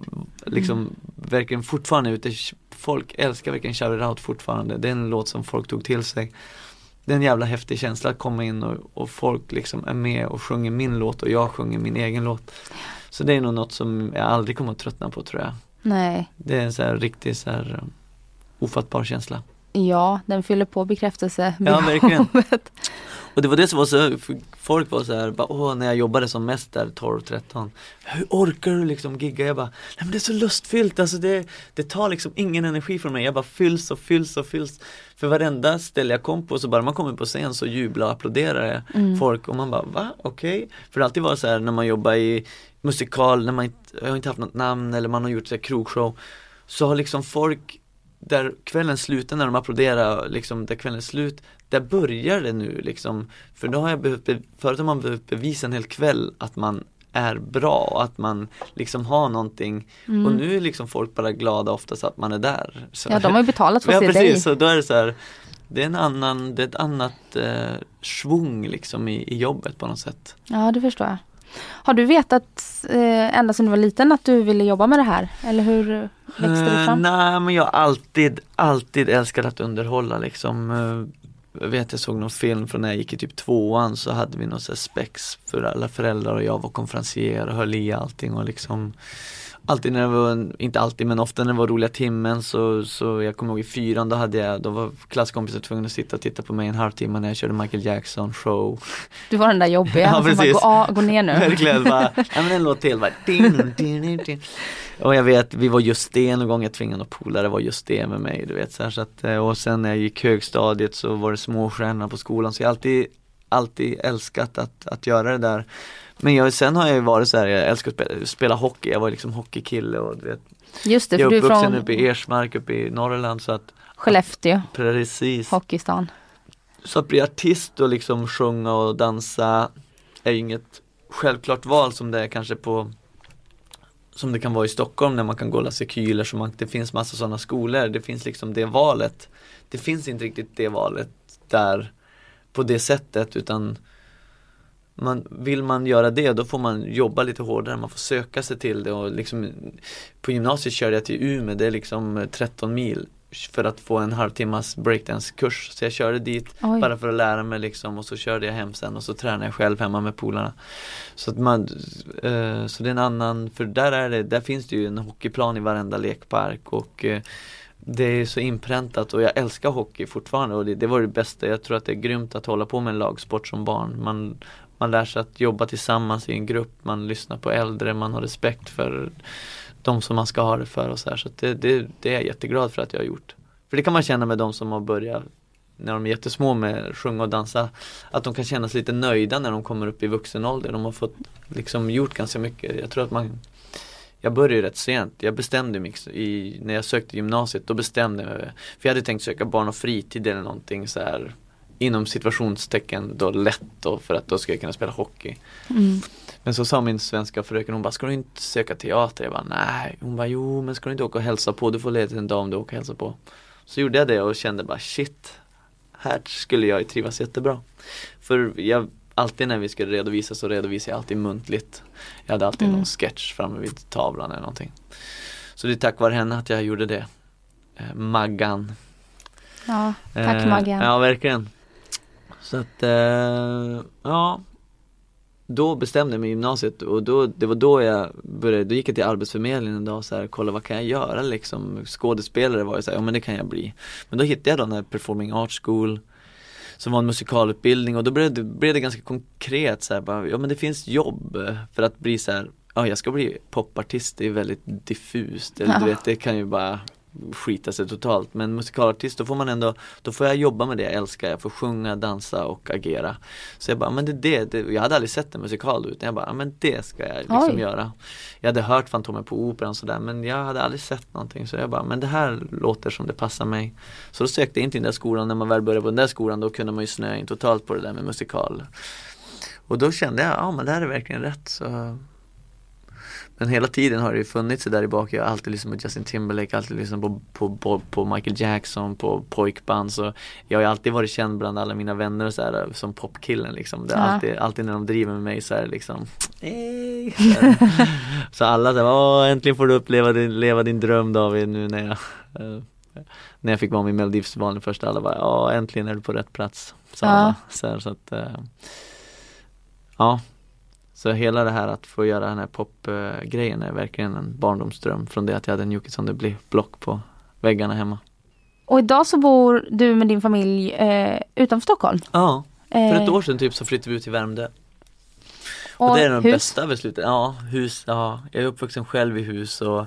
liksom verkligen fortfarande ute, folk älskar verkligen Shout It Out fortfarande. Det är en låt som folk tog till sig. Det är en jävla häftig känsla att komma in och, och folk liksom är med och sjunger min låt och jag sjunger min egen låt. Så det är nog något som jag aldrig kommer att tröttna på tror jag.
Nej,
Det är en så här riktig så här eh, ofattbar känsla.
ja den fyller på bekräftelse.
Ja, verkligen. Och det var det som var så, folk var så här, bara, åh när jag jobbade som mest där 12-13 Hur orkar du liksom gigga? Jag bara, nej men det är så lustfyllt, alltså det, det tar liksom ingen energi från mig, jag bara fylls och fylls och fylls För varenda ställe jag kom på så bara man kommer på scen så jublar och applåderar
Mm.
folk och man bara, va? Okej? För det alltid varit så här när man jobbar i musikal, när man inte, jag har inte haft något namn eller man har gjort så här krogshow Så har liksom folk där kvällen slutar när de applåderar, liksom där kvällen slut, där börjar det nu liksom. För då har jag behövt, be- förut har man behövt bevisa en hel kväll att man är bra och att man liksom har någonting och nu är liksom folk bara glada oftast att man är där. Så,
Mm. Ja, de har ju betalat för
ja
att se
precis,
dig.
så då är det så här det är en annan, det är ett annat eh, svung liksom i, i jobbet på något sätt.
Ja, det förstår jag. Har du vetat eh, ända sedan du var liten att du ville jobba med det här? Eller hur växte det
Eh,
fram?
nej men jag har alltid, alltid älskat att underhålla liksom. Jag vet jag såg någon film från när jag gick i typ tvåan så hade vi något så här spex för alla föräldrar och jag var konferencier och höll i allting och liksom Alltid när det var, inte alltid men ofta när det var roliga timmen så, så jag kommer ihåg i fyran då hade jag, då var klasskompisar tvungna att sitta och titta på mig en halvtimme när jag körde Michael Jackson show
Du var den där jobbiga
Ja,
som bara, gå, gå ner nu.
Verkligen bara, ja men en låt till bara din, din, din, din. Och jag vet, vi var just det någon gång, jag tvingade någon polare var just det med mig du vet så, här, så att, eh, Och sen när jag gick högstadiet så var det småstjärnor på skolan. Så jag har alltid, alltid älskat att, att göra det där. Men jag, sen har jag ju varit så här, jag älskar att spela, spela hockey, jag var liksom hockeykille och du vet.
Just det,
Jag
för du är
uppvuxen
från
uppe i Ersmark uppe i Norrland så att
Skellefteå,
Precis.
Hockeystan.
Så att bli artist och liksom sjunga och dansa är ju inget självklart val som det är kanske på som det kan vara i Stockholm när man kan gå som man, det finns massa sådana skolor. Det finns liksom det valet. Det finns inte riktigt det valet där på det sättet utan man, vill man göra det då får man jobba lite hårdare, man får söka sig till det och liksom På gymnasiet körde jag till Umeå, det är liksom eh, 13 mil för att få en halvtimmas breakdance-kurs. Så jag körde dit
Oj.
bara för att lära mig liksom och så körde jag hem sen och så tränade jag själv hemma med polarna. Så att man, eh, så det är en annan, för där är det, där finns det ju en hockeyplan i varenda lekpark och eh, det är så inpräntat och jag älskar hockey fortfarande och det, det var det bästa. Jag tror att det är grymt att hålla på med en lagsport som barn. Man, man lär sig att jobba tillsammans i en grupp, man lyssnar på äldre, man har respekt för de som man ska ha det för och så här. Så det, det, det är jag jätteglad för att jag har gjort. För det kan man känna med de som har börjat när de är jättesmå med sjunga och dansa att de kan känna sig lite nöjda när de kommer upp i vuxen ålder. De har fått liksom gjort ganska mycket. Jag tror att man jag började ju rätt sent. Jag bestämde mig i, när jag sökte gymnasiet, då bestämde jag mig. För jag hade tänkt söka barn och fritid eller någonting så här inom situationstecken då lätt då för att då ska jag kunna spela hockey.
Mm.
Men så sa min svenska fröken, hon bara, ska du inte söka teater? Jag bara, nej. Hon bara, jo men ska du inte åka och hälsa på? Du får ledigt en dag om du åker och hälsa på. Så gjorde jag det och kände bara, shit. Här skulle jag trivas jättebra. För jag alltid när vi skulle redovisa så redovisade jag alltid muntligt. Jag hade alltid
Mm.
någon sketch framme vid tavlan eller någonting. Så det är tack vare henne att jag gjorde det. Eh, Maggan.
Ja, tack
Eh,
Maggan.
Ja, verkligen. Så att, eh, ja. Då bestämde jag mig i gymnasiet och då, det var då jag började, då gick jag till arbetsförmedlingen en dag och så här, kolla vad kan jag göra liksom. Skådespelare var ju så här, ja men det kan jag bli. Men då hittade jag då den här Performing Arts School som var en musikalutbildning och då blev det, blev det ganska konkret så här, bara, ja men det finns jobb för att bli så här, ja jag ska bli popartist, det är väldigt diffust, eller
Ja.
du vet det kan ju bara skita sig totalt men musikalartist då får man ändå, då får jag jobba med det jag älskar, jag får sjunga, dansa och agera. Så jag bara, men det är det, det, jag hade aldrig sett en musikal utan jag bara, men det ska jag liksom
Oj.
göra. Jag hade hört Fantomen på Operan sådär men jag hade aldrig sett någonting så jag bara, men det här låter som det passar mig. Så då sökte jag in till den där skolan, när man väl började på den där skolan då kunde man ju snöa in totalt på det där med musikal. Och då kände jag, ja men det här är verkligen rätt så men hela tiden har det ju funnits där i bak. Jag har alltid lyssnat på Justin Timberlake, alltid lyssnat på, på, på, på Michael Jackson, på pojkband. Så jag har ju alltid varit känd bland alla mina vänner så här, som popkillen liksom. Det är
Ja.
alltid, alltid när de driver med mig så här liksom "Hey." så, här. så alla säger Åh äntligen får du uppleva din, leva din dröm David nu när jag eh, När jag fick vara med i Melodifestivalen först alla bara Ja äntligen är du på rätt plats sa
Ja.
Så, här, så att eh, Ja så hela det här att få göra den här popgrejen är verkligen en barndomsdröm från det att jag hade en Jocke som det blir block på väggarna hemma.
Och idag så bor du med din familj eh, utanför Stockholm.
Ja, för ett
Eh,
år sedan typ så flyttade vi ut till Värmdö.
och
Och det är de
hus.
bästa besluten. Ja, hus, ja. Jag är uppvuxen själv i hus och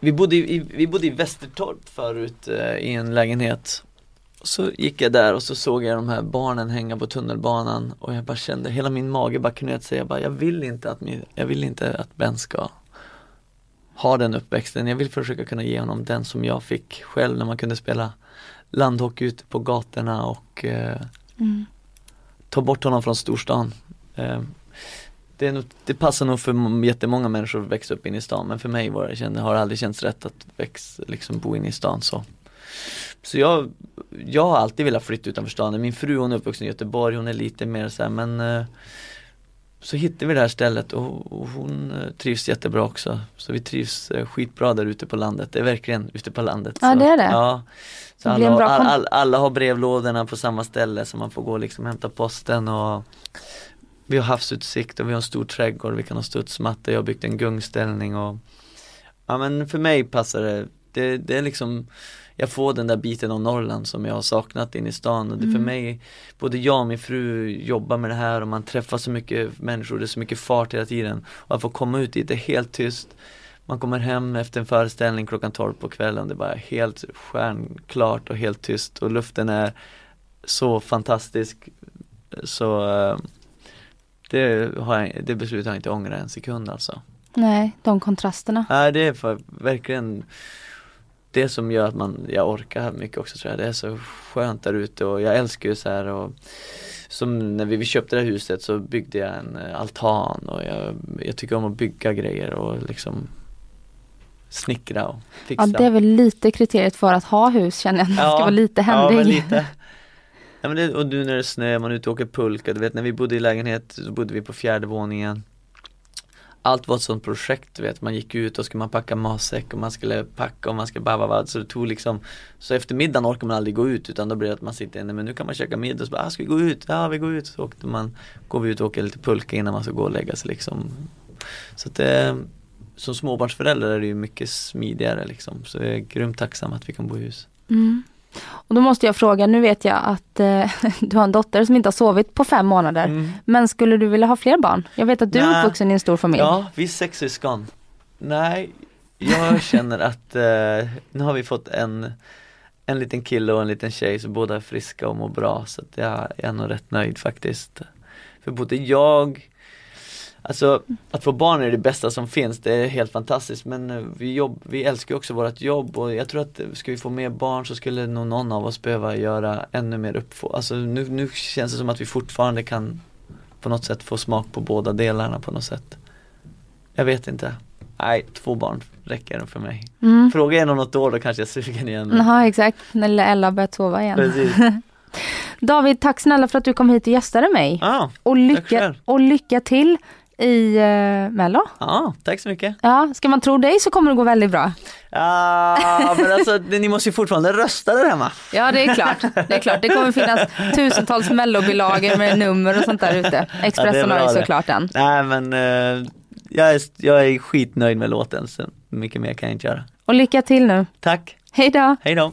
vi bodde i, vi bodde i Västertorp förut eh, i en lägenhet. Så gick jag där och så såg jag de här barnen hänga på tunnelbanan och jag bara kände, hela min mage bara knöt sig. Jag bara, jag vill inte att, min, jag vill inte att Ben ska ha den uppväxten. Jag vill försöka kunna ge honom den som jag fick själv när man kunde spela landhockey ute på gatorna och eh,
Mm.
ta bort honom från storstan. Eh, det, nog, det passar nog för jättemånga människor att växa upp inne i stan men för mig var det, har det aldrig känts rätt att växa, liksom bo inne i stan så. Så jag, jag har alltid velat flytta utanför stan. Min fru hon är uppvuxen i Göteborg, hon är lite mer så här, men eh, så hittade vi det här stället och, och hon eh, trivs jättebra också. Så vi trivs eh, skitbra där ute på landet. Det är verkligen ute på landet.
Ja,
så,
det är det.
Ja. Så
Det
alla, all, all, alla har brevlådorna på samma ställe så man får gå och liksom hämta posten och vi har havsutsikt och vi har en stor trädgård, vi kan ha studsmatta, jag har byggt en gungställning och Ja men för mig passar det, det, det är liksom Jag får den där biten av Norrland som jag har saknat in i stan. Och det för mig Både jag och min fru jobbar med det här och man träffar så mycket människor, det är så mycket fart hela tiden. Och att få komma ut dit, det är helt tyst. Man kommer hem efter en föreställning klockan 12 på kvällen, det är bara helt stjärnklart och helt tyst och luften är så fantastisk. Så eh, det, har jag, det beslutet har jag inte ångrat en sekund alltså.
Nej, de kontrasterna.
Nej det är för, verkligen det som gör att man, jag orkar mycket också tror jag. Det är så skönt där ute och jag älskar ju så här och Som när vi, köpte det här huset så byggde jag en eh, altan och jag, jag tycker om att bygga grejer och liksom Snickra och fixa.
Ja, det är väl lite kriteriet för att ha hus känner jag. Det ska vara lite
Ja, men
händig.
lite. Ja, men det, och nu när det är snö, man är ute och åker pulka, du vet när vi bodde i lägenhet så bodde vi på fjärde våningen allt var ett sånt projekt, du vet, man gick ut och skulle man packa matsäck och man skulle packa och man skulle bara så det tog liksom Så efter middagen orkar man aldrig gå ut utan då blir det att man sitter inne, men nu kan man käka middag. Och så bara, ah, ska vi gå ut? Ja vi går ut, så åkte man, går vi ut och åker lite pulka innan man ska gå och lägga sig liksom. Så att det som småbarnsförälder är det ju mycket smidigare liksom, så jag är grymt tacksam att vi kan bo i hus.
Mm. Och då måste jag fråga, nu vet jag att eh, du har en dotter som inte har sovit på fem månader.
Mm.
Men skulle du vilja ha fler barn? Jag vet att du är uppvuxen i en stor familj.
Ja, vi är sex syskon. Nej, jag känner att eh, nu har vi fått en, en liten kille och en liten tjej så båda är friska och mår bra så att jag är nog rätt nöjd faktiskt. För både jag Alltså att få barn är det bästa som finns, det är helt fantastiskt men eh, vi, jobb, vi älskar också vårt jobb och jag tror att eh, ska vi få mer barn så skulle nog någon av oss behöva göra ännu mer uppfå, alltså nu, nu känns det som att vi fortfarande kan på något sätt få smak på båda delarna på något sätt. Jag vet inte. Nej, två barn räcker för mig.
Mm.
Fråga en om något år då kanske jag är sugen igen.
Jaha exakt, när lilla Ella börjat sova igen.
Precis.
David, tack snälla för att du kom hit och gästade mig.
Ja,
och, lycka, och lycka till i uh, Mello.
ja, tack så mycket.
Ja, ska man tro dig så kommer det gå väldigt bra.
Ja, men alltså ni måste ju fortfarande rösta där hemma.
Ja, det är klart. Det är klart. Det kommer finnas tusentals mellobilagor med nummer och sånt där ute. Expressen
bra
har ju såklart den.
Nej men eh, jag, är, jag är skitnöjd med låten, så mycket mer kan jag inte göra.
Och lycka till nu.
Tack,
Hej då!
hej då.